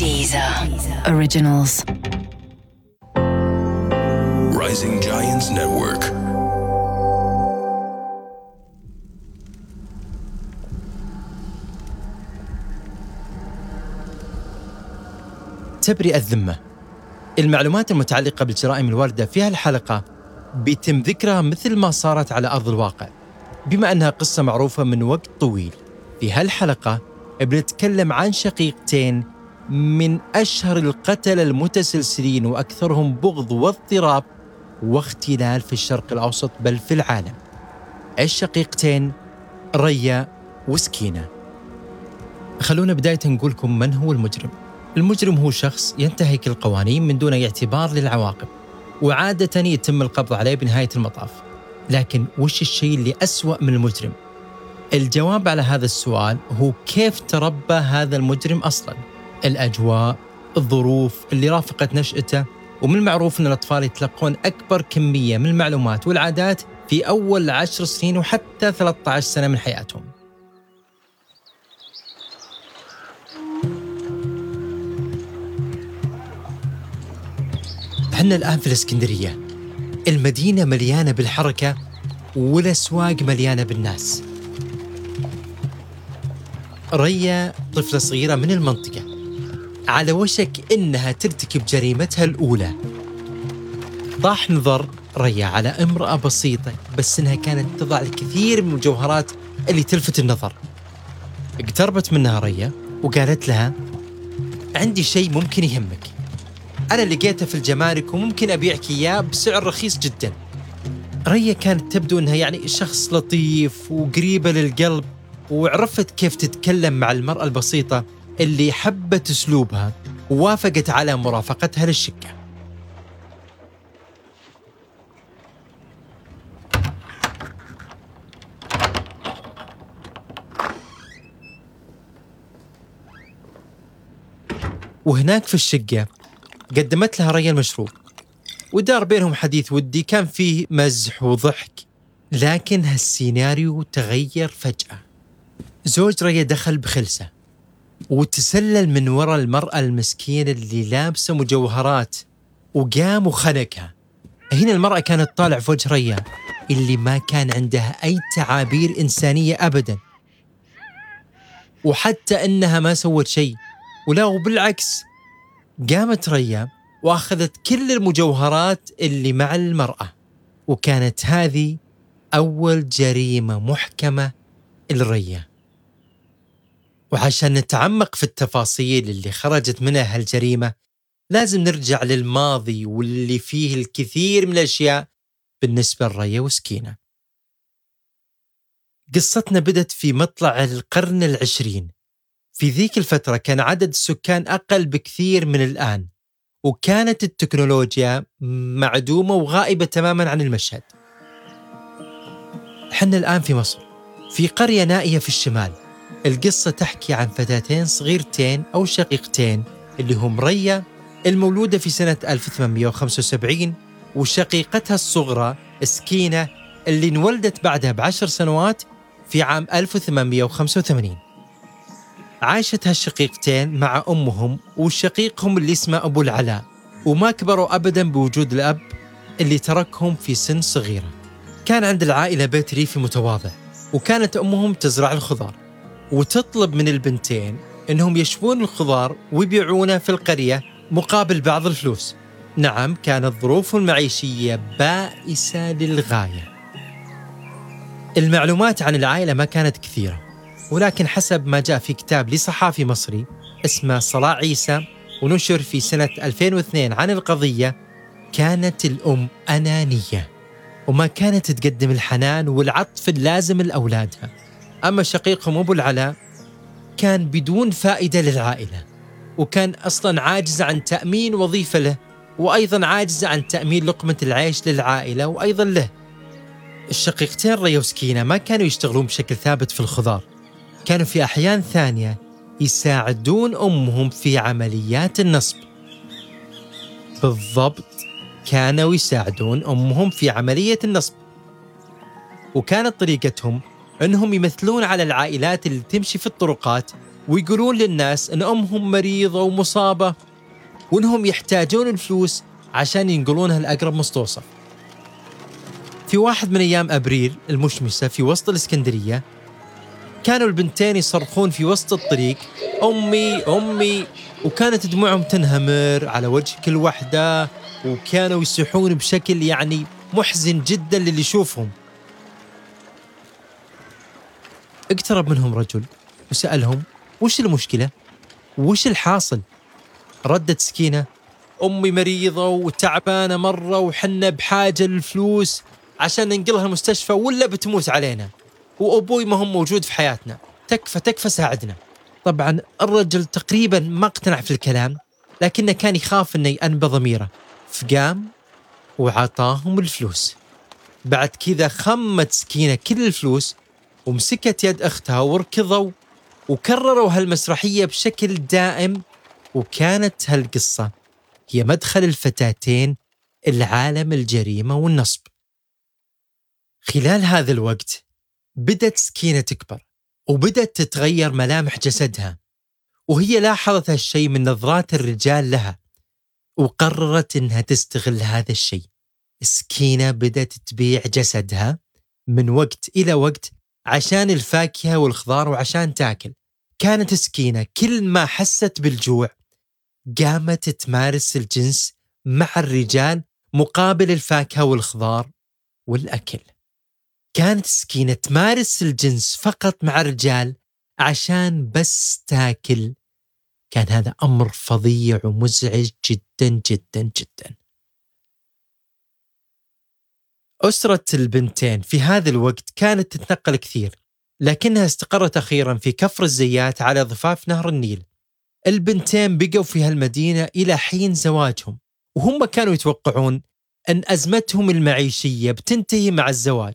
Deezer Originals. Rising Giants Network. تبرئة الذمة المعلومات المتعلقة بالجرائم الواردة في هالحلقة بيتم ذكرها مثل ما صارت على أرض الواقع بما أنها قصة معروفة من وقت طويل في هالحلقة بنتكلم عن شقيقتين من أشهر القتلة المتسلسلين وأكثرهم بغض واضطراب واختلال في الشرق الأوسط بل في العالم. الشقيقتين ريا وسكينة. خلونا بداية نقول لكم من هو المجرم. المجرم هو شخص ينتهك القوانين من دون اعتبار للعواقب وعادة يتم القبض عليه بنهاية المطاف. لكن وش الشيء اللي أسوأ من المجرم؟ الجواب على هذا السؤال هو كيف تربى هذا المجرم أصلا؟ الأجواء الظروف اللي رافقت نشأته ومن المعروف أن الأطفال يتلقون أكبر كمية من المعلومات والعادات في أول عشر سنين وحتى 13 سنة من حياتهم. إحنا الآن في الإسكندرية. المدينة مليانة بالحركة والأسواق مليانة بالناس. ريا طفلة صغيرة من المنطقة. على وشك إنها ترتكب جريمتها الأولى. طاح نظر ريا على أمرأة بسيطة بس إنها كانت تضع الكثير من الجوهرات اللي تلفت النظر. اقتربت منها ريا وقالت لها عندي شيء ممكن يهمك. أنا لقيته في الجمارك وممكن أبيعك إياه بسعر رخيص جدا. ريا كانت تبدو أنها يعني شخص لطيف وقريبة للقلب وعرفت كيف تتكلم مع المرأة البسيطة اللي حبت أسلوبها ووافقت على مرافقتها للشقة. وهناك في الشقة قدمت لها ريا المشروب ودار بينهم حديث ودي كان فيه مزح وضحك لكن هالسيناريو تغير فجأة. زوج ريا دخل بخلسة. وتسلل من وراء المرأة المسكينة اللي لابسة مجوهرات وقام وخنقها هنا المرأة كانت طالع في وجه ريا اللي ما كان عندها أي تعابير إنسانية أبدا. وحتى إنها ما سوت شيء ولا وبالعكس قامت ريا وأخذت كل المجوهرات اللي مع المرأة. وكانت هذه أول جريمة محكمة لريا وعشان نتعمق في التفاصيل اللي خرجت منها هالجريمة لازم نرجع للماضي واللي فيه الكثير من الأشياء بالنسبة لريا وسكينة. قصتنا بدت في مطلع القرن العشرين. في ذيك الفترة كان عدد السكان أقل بكثير من الآن وكانت التكنولوجيا معدومة وغائبة تماما عن المشهد. حنا الآن في مصر في قرية نائية في الشمال. القصة تحكي عن فتاتين صغيرتين أو شقيقتين اللي هم ريا المولودة في سنة 1875 وشقيقتها الصغرى سكينة اللي انولدت بعدها بعشر سنوات في عام 1885 عاشت هالشقيقتين مع أمهم وشقيقهم اللي اسمه أبو العلاء وما كبروا أبدا بوجود الأب اللي تركهم في سن صغيرة. كان عند العائلة بيت ريفي متواضع وكانت أمهم تزرع الخضار. وتطلب من البنتين أنهم يشوون الخضار ويبيعونه في القرية مقابل بعض الفلوس. نعم كانت ظروفهم المعيشية بائسة للغاية. المعلومات عن العائلة ما كانت كثيرة ولكن حسب ما جاء في كتاب لصحافي مصري اسمه صلاح عيسى ونشر في سنة 2002 عن القضية كانت الأم أنانية وما كانت تقدم الحنان والعطف اللازم لأولادها. أما شقيقهم أبو العلاء كان بدون فائدة للعائلة وكان أصلا عاجز عن تأمين وظيفة له وأيضا عاجز عن تأمين لقمة العيش للعائلة وأيضا له. الشقيقتين ريا وسكينة ما كانوا يشتغلون بشكل ثابت في الخضار كانوا في أحيان ثانية يساعدون أمهم في عمليات النصب. بالضبط كانوا يساعدون أمهم في عملية النصب وكانت طريقتهم أنهم يمثلون على العائلات اللي تمشي في الطرقات ويقولون للناس أن أمهم مريضة ومصابة وأنهم يحتاجون الفلوس عشان ينقلونها لأقرب مستوصف. في واحد من أيام أبريل المشمسة في وسط الإسكندرية كانوا البنتين يصرخون في وسط الطريق أمي أمي. وكانت دموعهم تنهمر على وجه كل وحدة وكانوا يصيحون بشكل يعني محزن جدا للي يشوفهم. اقترب منهم رجل وسألهم وش المشكلة؟ وش الحاصل؟ ردت سكينة أمي مريضة وتعبانة مرة وحنا بحاجة للفلوس عشان ننقلها المستشفى ولا بتموت علينا وأبوي ما هو موجود في حياتنا تكفى تكفى ساعدنا طبعا الرجل تقريبا ما اقتنع في الكلام لكنه كان يخاف إنه يأنبى ضميره فقام وعطاهم الفلوس بعد كذا خمت سكينة كل الفلوس ومسكت يد أختها وركضوا وكرروا هالمسرحية بشكل دائم وكانت هالقصة هي مدخل الفتاتين العالم الجريمة والنصب. خلال هذا الوقت بدت سكينة تكبر وبدت تتغير ملامح جسدها وهي لاحظت هالشيء من نظرات الرجال لها وقررت إنها تستغل هذا الشيء سكينة بدت تبيع جسدها من وقت إلى وقت عشان الفاكهة والخضار وعشان تاكل. كانت سكينة كل ما حست بالجوع قامت تمارس الجنس مع الرجال مقابل الفاكهة والخضار والأكل. كانت سكينة تمارس الجنس فقط مع الرجال عشان بس تاكل. كان هذا أمر فظيع ومزعج جدا جدا جدا. أسرة البنتين في هذا الوقت كانت تتنقل كثير لكنها استقرت أخيرا في كفر الزيات على ضفاف نهر النيل. البنتين بقوا في هالمدينة إلى حين زواجهم وهم كانوا يتوقعون أن أزمتهم المعيشية بتنتهي مع الزواج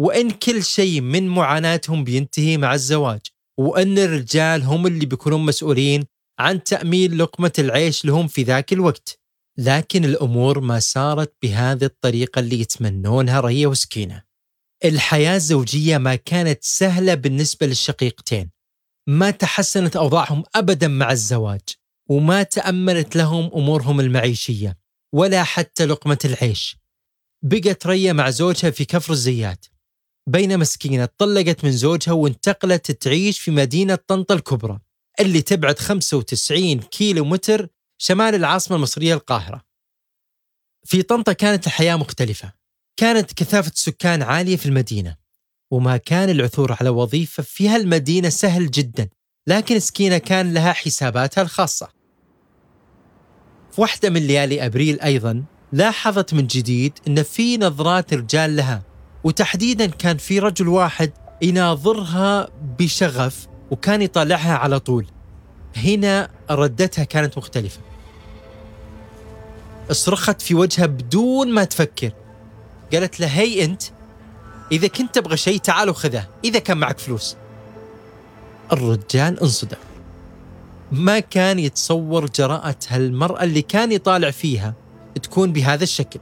وأن كل شيء من معاناتهم بينتهي مع الزواج وأن الرجال هم اللي بيكونون مسؤولين عن تأمين لقمة العيش لهم في ذاك الوقت. لكن الأمور ما صارت بهذه الطريقة اللي يتمنونها ريا وسكينة. الحياة الزوجية ما كانت سهلة بالنسبة للشقيقتين. ما تحسنت أوضاعهم أبدا مع الزواج وما تأمنت لهم أمورهم المعيشية ولا حتى لقمة العيش. بقت ريا مع زوجها في كفر الزيات. بينما سكينة طلقت من زوجها وانتقلت تعيش في مدينة طنطا الكبرى اللي تبعد 95 كيلو متر شمال العاصمة المصرية القاهرة. في طنطا كانت الحياة مختلفة. كانت كثافة السكان عالية في المدينة وما كان العثور على وظيفة في هالمدينة سهل جدا لكن سكينة كان لها حساباتها الخاصة. في واحدة من ليالي أبريل أيضا لاحظت من جديد أن في نظرات رجال لها وتحديدا كان في رجل واحد يناظرها بشغف وكان يطالعها على طول. هنا ردتها كانت مختلفة. صرخت في وجهها بدون ما تفكر. قالت له هي أنت. إذا كنت تبغى شيء تعال وخذه إذا كان معك فلوس. الرجال انصدم. ما كان يتصور جراءة هالمرأة اللي كان يطالع فيها تكون بهذا الشكل.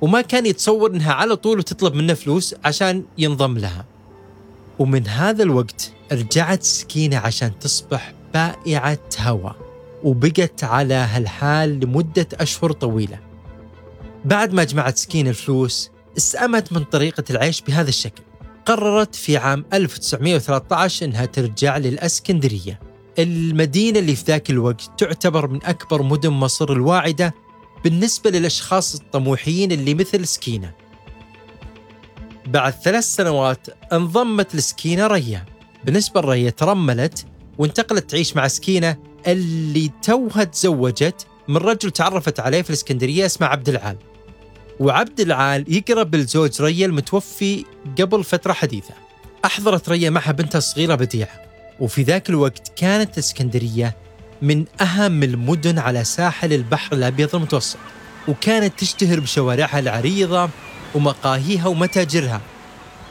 وما كان يتصور إنها على طول تطلب منه فلوس عشان ينضم لها. ومن هذا الوقت رجعت سكينة عشان تصبح بائعة هواء وبقت على هالحال لمدة أشهر طويلة. بعد ما جمعت سكينة الفلوس استأمت من طريقة العيش بهذا الشكل. قررت في عام 1913 أنها ترجع للأسكندرية. المدينة اللي في ذاك الوقت تعتبر من أكبر مدن مصر الواعدة بالنسبة للأشخاص الطموحين اللي مثل سكينة. بعد ثلاث سنوات انضمت لسكينة ريا. بالنسبة لريا ترملت وانتقلت تعيش مع سكينة اللي توها تزوجت من رجل تعرفت عليه في الإسكندرية اسمه عبد العال. وعبد العال يقرب الزوج ريا المتوفي قبل فترة حديثة. أحضرت ريا معها بنتها الصغيرة بديعة. وفي ذاك الوقت كانت الإسكندرية من أهم المدن على ساحل البحر الأبيض المتوسط. وكانت تشتهر بشوارعها العريضة ومقاهيها ومتاجرها.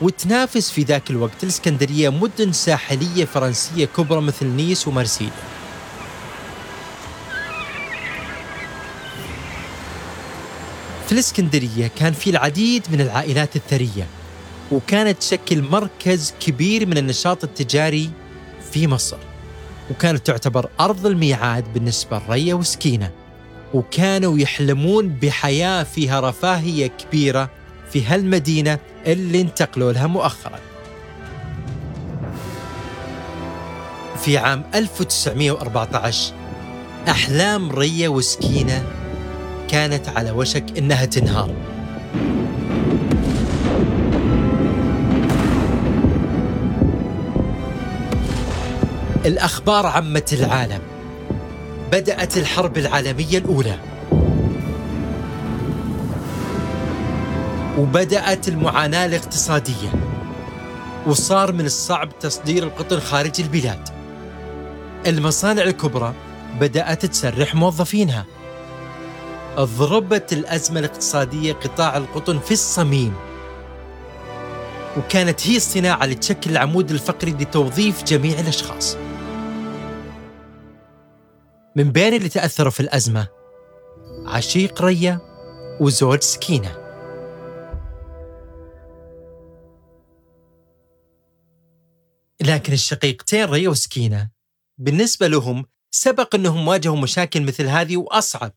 وتنافس في ذاك الوقت الإسكندرية مدن ساحلية فرنسية كبرى مثل نيس ومارسيليا. في الإسكندرية كان في العديد من العائلات الثرية وكانت تشكل مركز كبير من النشاط التجاري في مصر وكانت تعتبر أرض الميعاد بالنسبة لريا وسكينة وكانوا يحلمون بحياة فيها رفاهية كبيرة في هالمدينة اللي انتقلوا لها مؤخراً. في عام 1914 أحلام ريا وسكينة كانت على وشك إنها تنهار. الأخبار عمت العالم. بدأت الحرب العالمية الأولى. وبدأت المعاناة الاقتصادية. وصار من الصعب تصدير القطن خارج البلاد. المصانع الكبرى بدأت تسرح موظفينها. ضربت الأزمة الاقتصادية قطاع القطن في الصميم. وكانت هي الصناعة اللي تشكل العمود الفقري لتوظيف جميع الأشخاص. من بين اللي تأثروا في الأزمة عشيق ريا وزوج سكينة لكن الشقيقتين ريا وسكينة بالنسبة لهم سبق أنهم واجهوا مشاكل مثل هذه وأصعب.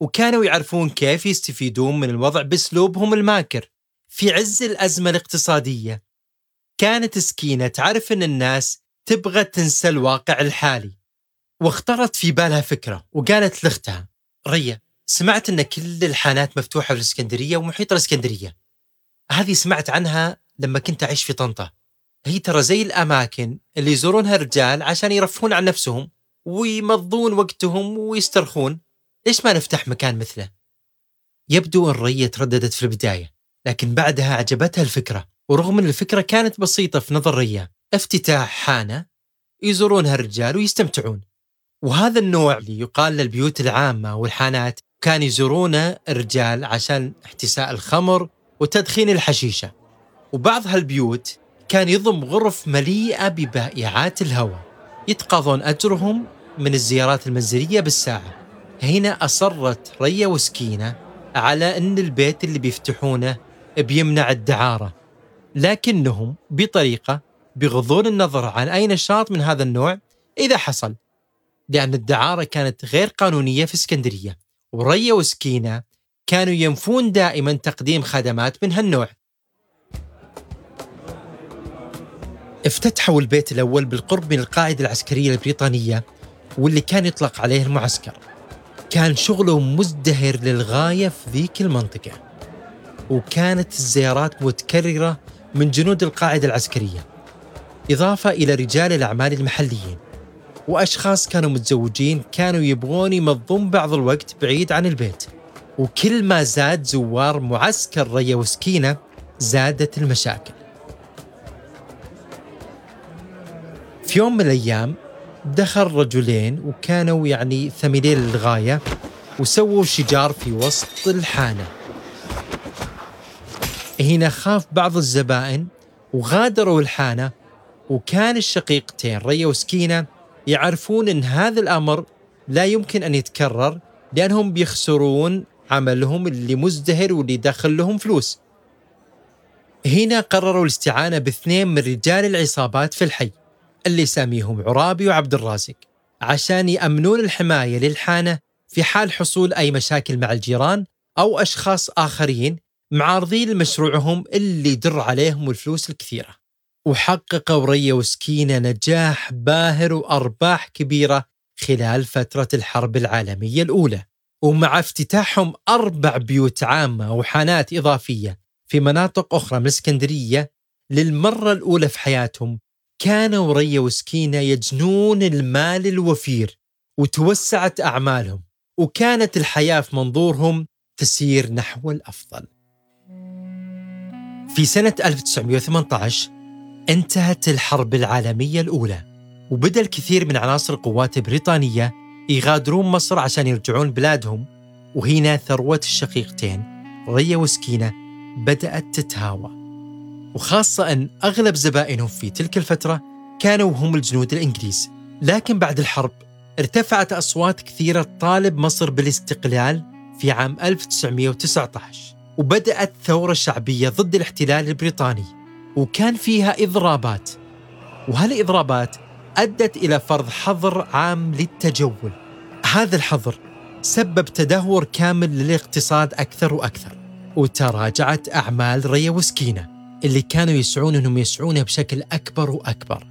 وكانوا يعرفون كيف يستفيدون من الوضع بأسلوبهم الماكر في عز الأزمة الاقتصادية. كانت سكينة تعرف أن الناس تبغى تنسى الواقع الحالي. واخترت في بالها فكرة وقالت لأختها ريا سمعت أن كل الحانات مفتوحة في الإسكندرية ومحيط الإسكندرية. هذه سمعت عنها لما كنت أعيش في طنطا. هي ترى زي الأماكن اللي يزورونها الرجال عشان يرفهون عن نفسهم ويمضون وقتهم ويسترخون. ليش ما نفتح مكان مثله؟ يبدو أن ريا ترددت في البداية لكن بعدها عجبتها الفكرة. ورغم أن الفكرة كانت بسيطة في نظر ريا افتتاح حانة يزورونها الرجال ويستمتعون. وهذا النوع اللي يقال للبيوت العامة والحانات كان يزورونه الرجال عشان احتساء الخمر وتدخين الحشيشة. وبعض هالبيوت كان يضم غرف مليئة ببائعات الهواء يتقاضون أجرهم من الزيارات المنزلية بالساعة. هنا أصرت ريا وسكينة على أن البيت اللي بيفتحونه بيمنع الدعارة لكنهم بطريقة بيغضون النظر عن أي نشاط من هذا النوع إذا حصل لأن الدعارة كانت غير قانونية في إسكندرية وريا وسكينة كانوا ينفون دائما تقديم خدمات من هالنوع. افتتحوا البيت الأول بالقرب من القاعدة العسكرية البريطانية واللي كان يطلق عليه المعسكر. كان شغله مزدهر للغاية في ذيك المنطقة. وكانت الزيارات متكررة من جنود القاعدة العسكرية. إضافة إلى رجال الأعمال المحليين. وأشخاص كانوا متزوجين كانوا يبغون يمضون بعض الوقت بعيد عن البيت. وكل ما زاد زوار معسكر ريا وسكينة زادت المشاكل. في يوم من الأيام دخل رجلين وكانوا يعني ثمينين للغاية وسووا شجار في وسط الحانة. هنا خاف بعض الزبائن وغادروا الحانة وكان الشقيقتين ريا وسكينة يعرفون أن هذا الأمر لا يمكن أن يتكرر لأنهم بيخسرون عملهم اللي مزدهر واللي دخل لهم فلوس. هنا قرروا الاستعانة باثنين من رجال العصابات في الحي. اللي ساميهم عرابي وعبد الرازق عشان يأمنون الحماية للحانة في حال حصول أي مشاكل مع الجيران أو أشخاص آخرين معارضين لمشروعهم اللي يدر عليهم الفلوس الكثيرة. وحققوا ريا وسكينة نجاح باهر وأرباح كبيرة خلال فترة الحرب العالمية الأولى. ومع افتتاحهم أربع بيوت عامة وحانات إضافية في مناطق أخرى من الإسكندرية للمرة الأولى في حياتهم كانوا ريا وسكينة يجنون المال الوفير وتوسعت أعمالهم وكانت الحياة في منظورهم تسير نحو الأفضل. في سنة 1918 انتهت الحرب العالمية الأولى وبدأ الكثير من عناصر القوات البريطانية يغادرون مصر عشان يرجعون بلادهم وهنا ثروة الشقيقتين ريا وسكينة بدأت تتهاوى. وخاصة أن أغلب زبائنهم في تلك الفترة كانوا هم الجنود الإنجليز. لكن بعد الحرب ارتفعت أصوات كثيرة تطالب مصر بالاستقلال في عام 1919 وبدأت ثورة شعبية ضد الاحتلال البريطاني وكان فيها إضرابات. وهالإضرابات أدت إلى فرض حظر عام للتجول. هذا الحظر سبب تدهور كامل للاقتصاد أكثر وأكثر وتراجعت أعمال ريا وسكينة. اللي كانوا يسعون أنهم يسعونها بشكل أكبر وأكبر.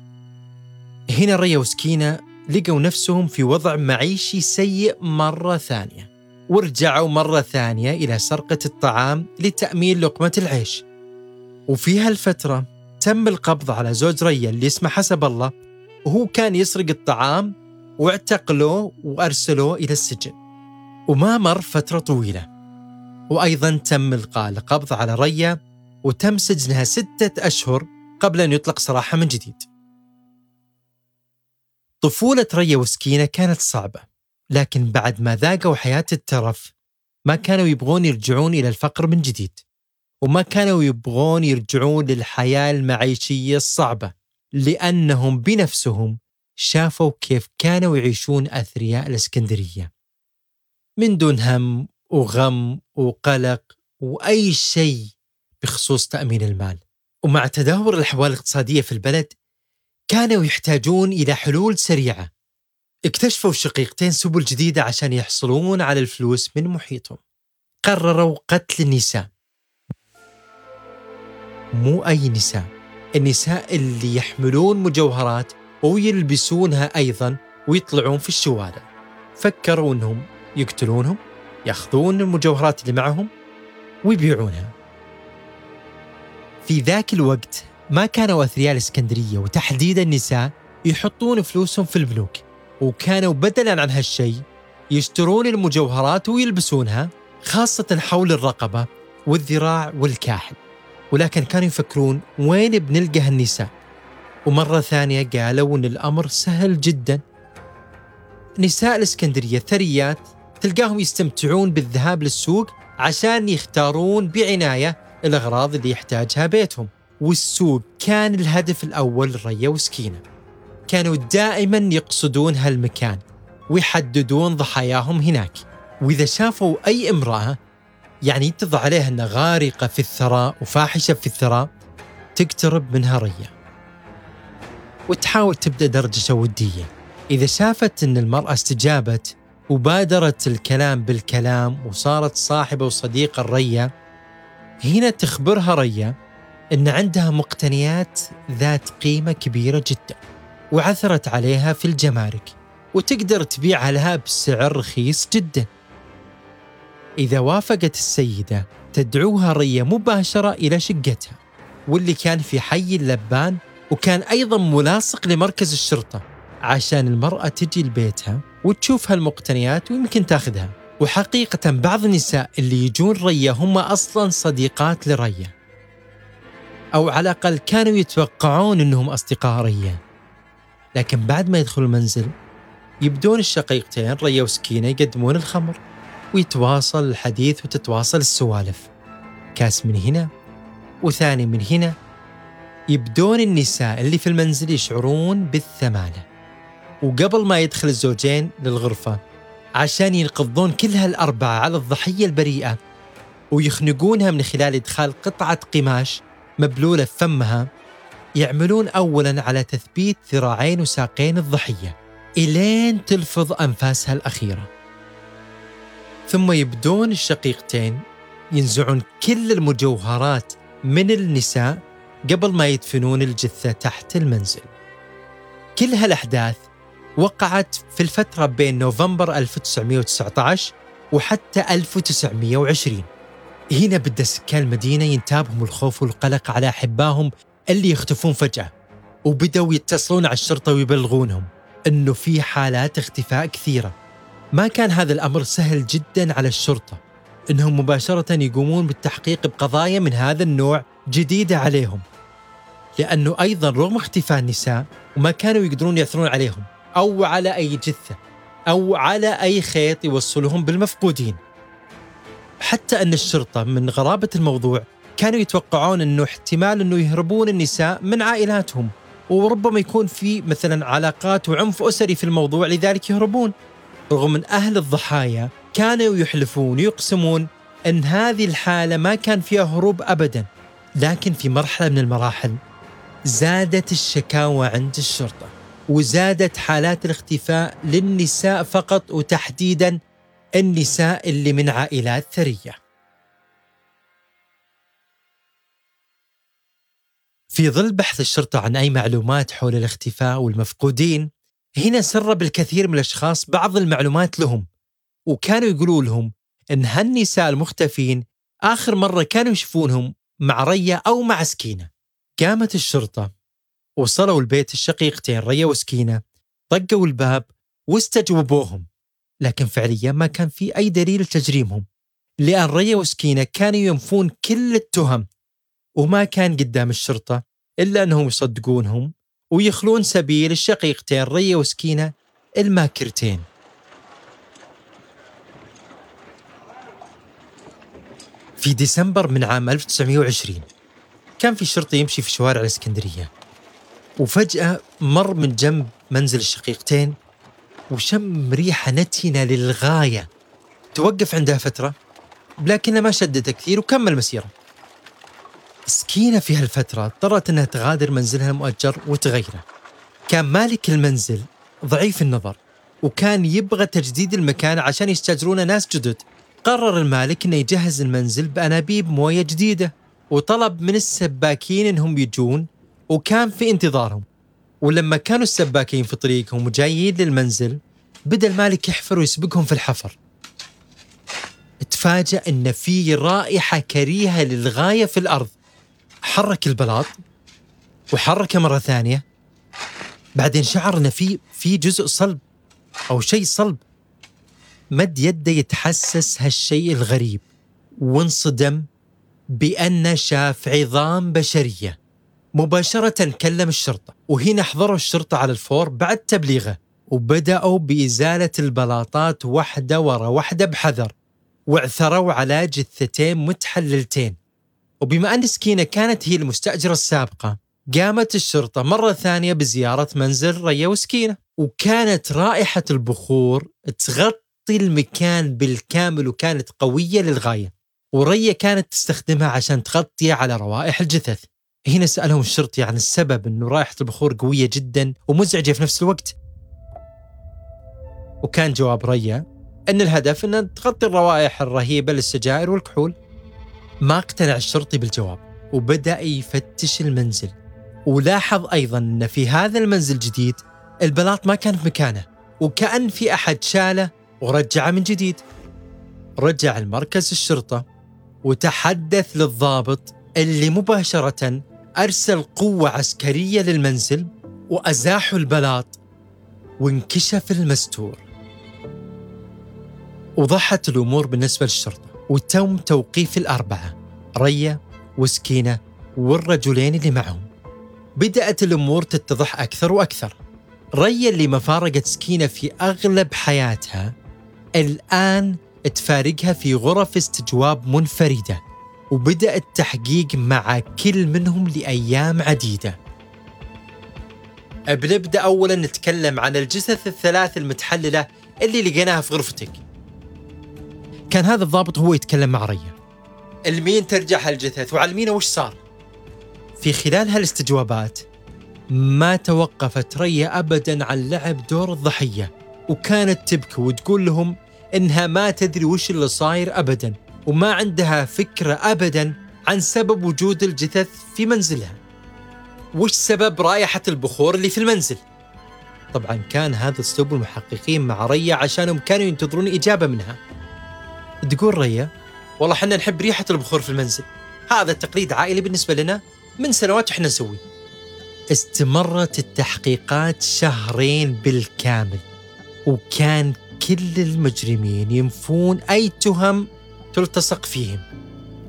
هنا ريا وسكينة لقوا نفسهم في وضع معيشي سيء مرة ثانية. ورجعوا مرة ثانية إلى سرقة الطعام لتأمين لقمة العيش. وفي هالفترة تم القبض على زوج ريا اللي اسمه حسب الله. وهو كان يسرق الطعام واعتقلوه وأرسلوه إلى السجن. وما مر فترة طويلة. وأيضا تم إلقاء القبض على ريا وتم سجنها ستة أشهر قبل أن يطلق سراحها من جديد. طفولة ريا وسكينة كانت صعبة لكن بعد ما ذاقوا حياة الترف ما كانوا يبغون يرجعون إلى الفقر من جديد وما كانوا يبغون يرجعون للحياة المعيشية الصعبة لأنهم بنفسهم شافوا كيف كانوا يعيشون أثرياء الإسكندرية. من دون هم وغم وقلق وأي شيء بخصوص تأمين المال. ومع تدهور الأحوال الاقتصادية في البلد كانوا يحتاجون إلى حلول سريعة. اكتشفوا الشقيقتين سبل جديدة عشان يحصلون على الفلوس من محيطهم. قرروا قتل النساء. مو أي نساء النساء اللي يحملون مجوهرات ويلبسونها أيضا ويطلعون في الشوارع. فكروا أنهم يقتلونهم يأخذون المجوهرات اللي معهم ويبيعونها. في ذاك الوقت ما كانوا أثرياء الإسكندرية وتحديدا النساء يحطون فلوسهم في البنوك وكانوا بدلا عن هالشيء يشترون المجوهرات ويلبسونها خاصة حول الرقبة والذراع والكاحل. ولكن كانوا يفكرون وين بنلقى هالنساء. ومرة ثانية قالوا أن الأمر سهل جدا. نساء الإسكندرية ثريات تلقاهم يستمتعون بالذهاب للسوق عشان يختارون بعناية الأغراض اللي يحتاجها بيتهم. والسوق كان الهدف الأول ريا وسكينة. كانوا دائما يقصدون هالمكان ويحددون ضحاياهم هناك. وإذا شافوا أي امرأة يعني يتضح عليها أنها غارقة في الثراء وفاحشة في الثراء تقترب منها ريا. وتحاول تبدأ درجة ودية. إذا شافت أن المرأة استجابت وبادرت الكلام بالكلام وصارت صاحبة وصديقة الريا هنا تخبرها ريا أن عندها مقتنيات ذات قيمة كبيرة جدا وعثرت عليها في الجمارك وتقدر تبيعها لها بسعر رخيص جدا. إذا وافقت السيدة تدعوها ريا مباشرة إلى شقتها واللي كان في حي اللبان وكان أيضا ملاصق لمركز الشرطة عشان المرأة تجي لبيتها وتشوف هالمقتنيات ويمكن تاخذها. وحقيقة بعض النساء اللي يجون ريا هم أصلا صديقات لريا. أو على الأقل كانوا يتوقعون أنهم أصدقاء ريا. لكن بعد ما يدخلوا المنزل يبدون الشقيقتين ريا وسكينة يقدمون الخمر ويتواصل الحديث وتتواصل السوالف. كاس من هنا وثاني من هنا. يبدون النساء اللي في المنزل يشعرون بالثمانة. وقبل ما يدخل الزوجين للغرفة عشان ينقضون كل هالأربعة على الضحية البريئة ويخنقونها من خلال إدخال قطعة قماش مبلولة في فمها يعملون أولا على تثبيت ذراعين وساقين الضحية إلين تلفظ أنفاسها الأخيرة. ثم يبدون الشقيقتين ينزعون كل المجوهرات من النساء قبل ما يدفنون الجثة تحت المنزل. كل هالأحداث وقعت في الفترة بين نوفمبر 1919 وحتى 1920 هنا بدأ سكان المدينة ينتابهم الخوف والقلق على أحبائهم اللي يختفون فجأة وبدأوا يتصلون على الشرطة ويبلغونهم أنه في حالات اختفاء كثيرة. ما كان هذا الأمر سهل جدا على الشرطة أنهم مباشرة يقومون بالتحقيق بقضايا من هذا النوع جديدة عليهم. لأنه أيضا رغم اختفاء النساء وما كانوا يقدرون يعثرون عليهم أو على أي جثة أو على أي خيط يوصلهم بالمفقودين. حتى أن الشرطة من غرابة الموضوع كانوا يتوقعون أنه احتمال أنه يهربون النساء من عائلاتهم وربما يكون في مثلا علاقات وعنف أسري في الموضوع لذلك يهربون. رغم أن أهل الضحايا كانوا يحلفون يقسمون أن هذه الحالة ما كان فيها هروب أبدا لكن في مرحلة من المراحل زادت الشكاوى عند الشرطة. وزادت حالات الاختفاء للنساء فقط وتحديدا النساء اللي من عائلات ثرية. في ظل بحث الشرطة عن أي معلومات حول الاختفاء والمفقودين، هنا سرب الكثير من الأشخاص بعض المعلومات لهم، وكانوا يقولوا لهم إن هالنساء المختفين آخر مرة كانوا يشوفونهم مع ريا أو مع سكينة. قامت الشرطة وصلوا البيت الشقيقتين ريا وسكينة، طقوا الباب واستجوبوهم. لكن فعليا ما كان في أي دليل لتجريمهم لأن ريا وسكينة كانوا ينفون كل التهم وما كان قدام الشرطة إلا أنهم يصدقونهم ويخلون سبيل الشقيقتين ريا وسكينة الماكرتين في ديسمبر من عام 1920 كان في شرطي يمشي في شوارع الإسكندرية وفجأة مر من جنب منزل الشقيقتين وشم ريحة نتنة للغاية. توقف عندها فترة لكنها ما شدته كثير وكمل مسيرة. سكينة في هالفترة اضطرت أنها تغادر منزلها المؤجر وتغيره. كان مالك المنزل ضعيف النظر وكان يبغى تجديد المكان عشان يستاجرون ناس جدد. قرر المالك إنه يجهز المنزل بأنابيب موية جديدة وطلب من السباكين إنهم يجون وكان في انتظارهم. ولما كانوا السباكين في طريقهم وجايين للمنزل بدأ المالك يحفر ويسبقهم في الحفر. تفاجأ إن في رائحة كريهة للغاية في الأرض. حرك البلاط وحركه مرة ثانية. بعدين شعر إن في في جزء صلب أو شيء صلب. مد يده يتحسس هالشيء الغريب وانصدم بأن شاف عظام بشرية. مباشرة كلم الشرطة وهنا حضروا الشرطة على الفور بعد تبليغه وبدأوا بإزالة البلاطات واحدة ورا واحدة بحذر واعثروا على جثتين متحللتين. وبما أن سكينة كانت هي المستأجرة السابقة قامت الشرطة مرة ثانية بزيارة منزل ريا وسكينة وكانت رائحة البخور تغطي المكان بالكامل وكانت قوية للغاية وريا كانت تستخدمها عشان تغطي على روائح الجثث. هنا سألهم الشرطي عن السبب أنه رائحة البخور قوية جدا ومزعجة في نفس الوقت. وكان جواب ريا أن الهدف أن تغطي الروائح الرهيبة للسجائر والكحول. ما اقتنع الشرطي بالجواب وبدأ يفتش المنزل. ولاحظ أيضا أن في هذا المنزل الجديد البلاط ما كان في مكانه وكأن في أحد شاله ورجعه من جديد. رجع المركز الشرطة وتحدث للضابط اللي مباشرة أرسل قوة عسكرية للمنزل وأزاحوا البلاط وانكشف المستور. وضحت الأمور بالنسبة للشرطة. وتم توقيف الأربعة ريا وسكينة والرجلين اللي معهم. بدأت الأمور تتضح أكثر وأكثر. ريا اللي ما فارقت سكينة في أغلب حياتها الآن تفارقها في غرف استجواب منفردة. وبدأ التحقيق مع كل منهم لأيام عديدة. بنبدأ أولا نتكلم عن الجثث الثلاث المتحللة اللي لقيناها في غرفتك. كان هذا الضابط هو يتكلم مع ريا لمين ترجع هالجثث وعلمينا وش صار. في خلال هالاستجوابات ما توقفت ريا أبدا عن لعب دور الضحية وكانت تبكي وتقول لهم إنها ما تدري وش اللي صاير أبدا. وما عندها فكرة أبدا عن سبب وجود الجثث في منزلها. وش سبب رائحة البخور اللي في المنزل؟ طبعا كان هذا اسلوب المحققين مع ريا عشانهم كانوا ينتظرون إجابة منها. تقول ريا والله حنا نحب ريحة البخور في المنزل. هذا تقليد عائلي بالنسبة لنا من سنوات إحنا نسويه. استمرت التحقيقات شهرين بالكامل وكان كل المجرمين ينفون أي تهم تلتصق فيهم.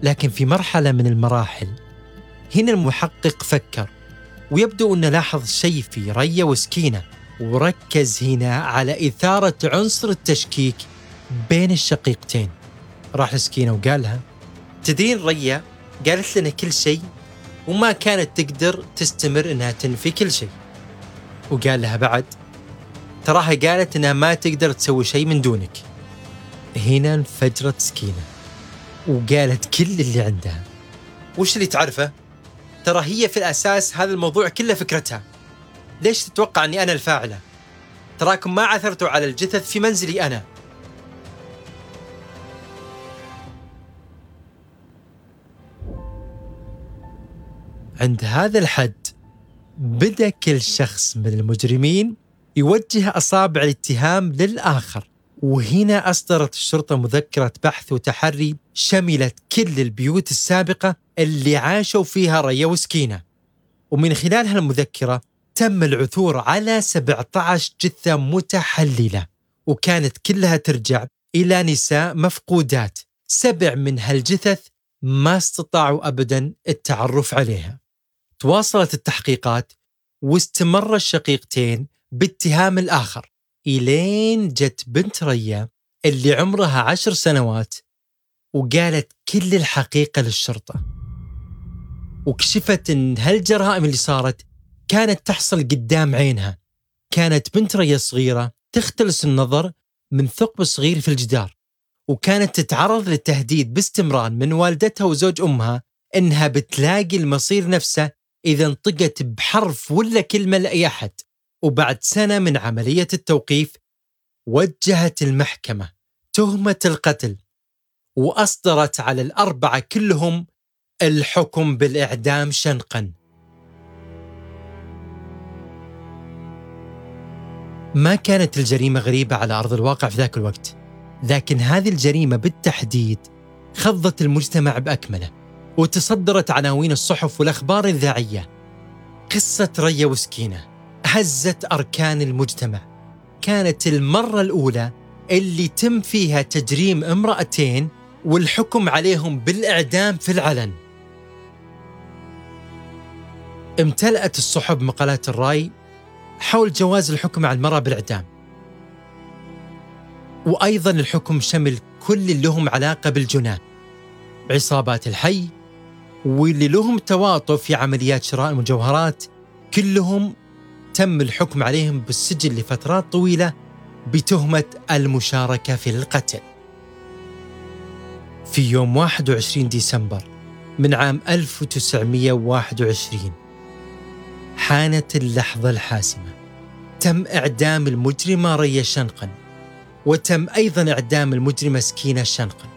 لكن في مرحلة من المراحل هنا المحقق فكر ويبدو أنه لاحظ شيء في ريا وسكينة وركز هنا على إثارة عنصر التشكيك بين الشقيقتين. راح لسكينة وقال لها تدرين ريا قالت لنا كل شيء وما كانت تقدر تستمر إنها تنفي كل شيء. وقال لها بعد تراها قالت إنها ما تقدر تسوي شيء من دونك. هنا انفجرت سكينة. وقالت كل اللي عندها. وش اللي تعرفه؟ ترى هي في الأساس هذا الموضوع كله فكرتها. ليش تتوقع أني أنا الفاعلة؟ تراكم ما عثرتوا على الجثث في منزلي أنا. عند هذا الحد بدأ كل شخص من المجرمين يوجه أصابع الاتهام للآخر. وهنا أصدرت الشرطة مذكرة بحث وتحري شملت كل البيوت السابقة اللي عاشوا فيها ريا وسكينة. ومن خلال هالمذكرة تم العثور على 17 جثة متحللة وكانت كلها ترجع إلى نساء مفقودات. سبع من هالجثث ما استطاعوا أبدا التعرف عليها. تواصلت التحقيقات واستمر الشقيقتين باتهام الآخر. إلين جت بنت ريا اللي عمرها عشر سنوات وقالت كل الحقيقة للشرطة. وكشفت أن هالجرائم اللي صارت كانت تحصل قدام عينها. كانت بنت ريا صغيرة تختلس النظر من ثقب صغير في الجدار وكانت تتعرض للتهديد باستمرار من والدتها وزوج أمها إنها بتلاقي المصير نفسه إذا انطقت بحرف ولا كلمة لأي أحد. وبعد سنة من عملية التوقيف وجهت المحكمة تهمة القتل وأصدرت على الأربعة كلهم الحكم بالإعدام شنقا. ما كانت الجريمة غريبة على أرض الواقع في ذاك الوقت لكن هذه الجريمة بالتحديد خضت المجتمع بأكمله وتصدرت عناوين الصحف والأخبار الإذاعية قصة ريا وسكينة. هزت أركان المجتمع. كانت المرة الأولى اللي تم فيها تجريم امرأتين والحكم عليهم بالإعدام في العلن. امتلأت الصحف مقالات الرأي حول جواز الحكم على المرأة بالإعدام. وأيضا الحكم شمل كل اللي لهم علاقة بالجنان. عصابات الحي واللي لهم تواطؤ في عمليات شراء المجوهرات كلهم تم الحكم عليهم بالسجن لفترات طويلة بتهمة المشاركة في القتل. في يوم 21 ديسمبر من عام 1921 حانت اللحظة الحاسمة. تم إعدام المجرمة ريا شنقا وتم أيضا إعدام المجرمة سكينة شنقا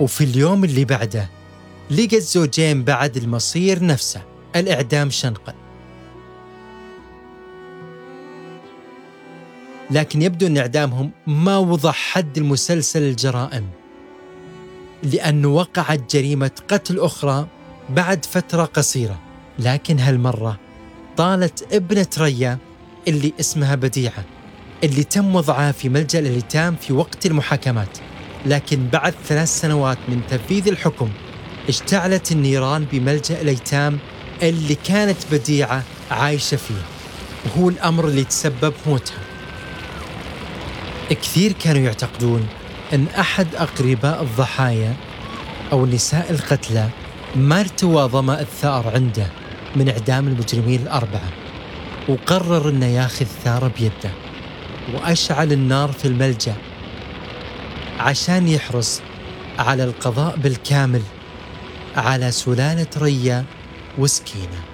وفي اليوم اللي بعده لقى الزوجين بعد المصير نفسه. الإعدام شنقا. لكن يبدو أن إعدامهم ما وضح حد المسلسل الجرائم لأنه وقعت جريمة قتل أخرى بعد فترة قصيرة. لكن هالمرة طالت ابنة ريا اللي اسمها بديعة اللي تم وضعها في ملجأ الأيتام في وقت المحاكمات. لكن بعد ثلاث سنوات من تنفيذ الحكم اشتعلت النيران بملجأ الأيتام اللي كانت بديعة عايشة فيه. وهو الأمر اللي تسبب موتها. كثير كانوا يعتقدون أن أحد أقرباء الضحايا أو النساء القتلى ما ارتوى ظمأ الثأر عنده من إعدام المجرمين الأربعة وقرر أنه ياخذ ثاره بيده وأشعل النار في الملجأ عشان يحرص على القضاء بالكامل على سلالة ريا وسكينة.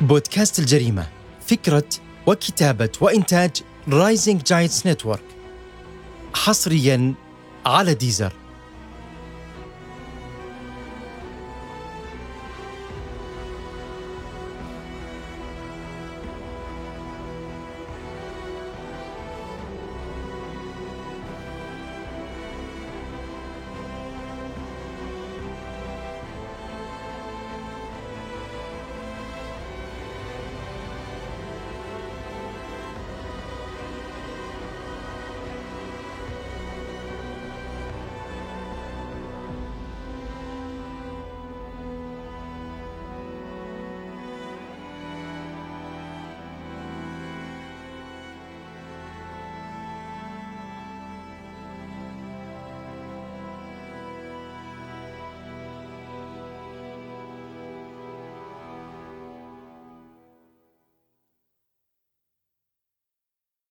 بودكاست الجريمة فكرة وكتابة وإنتاج Rising Giants Network حصريا على ديزر.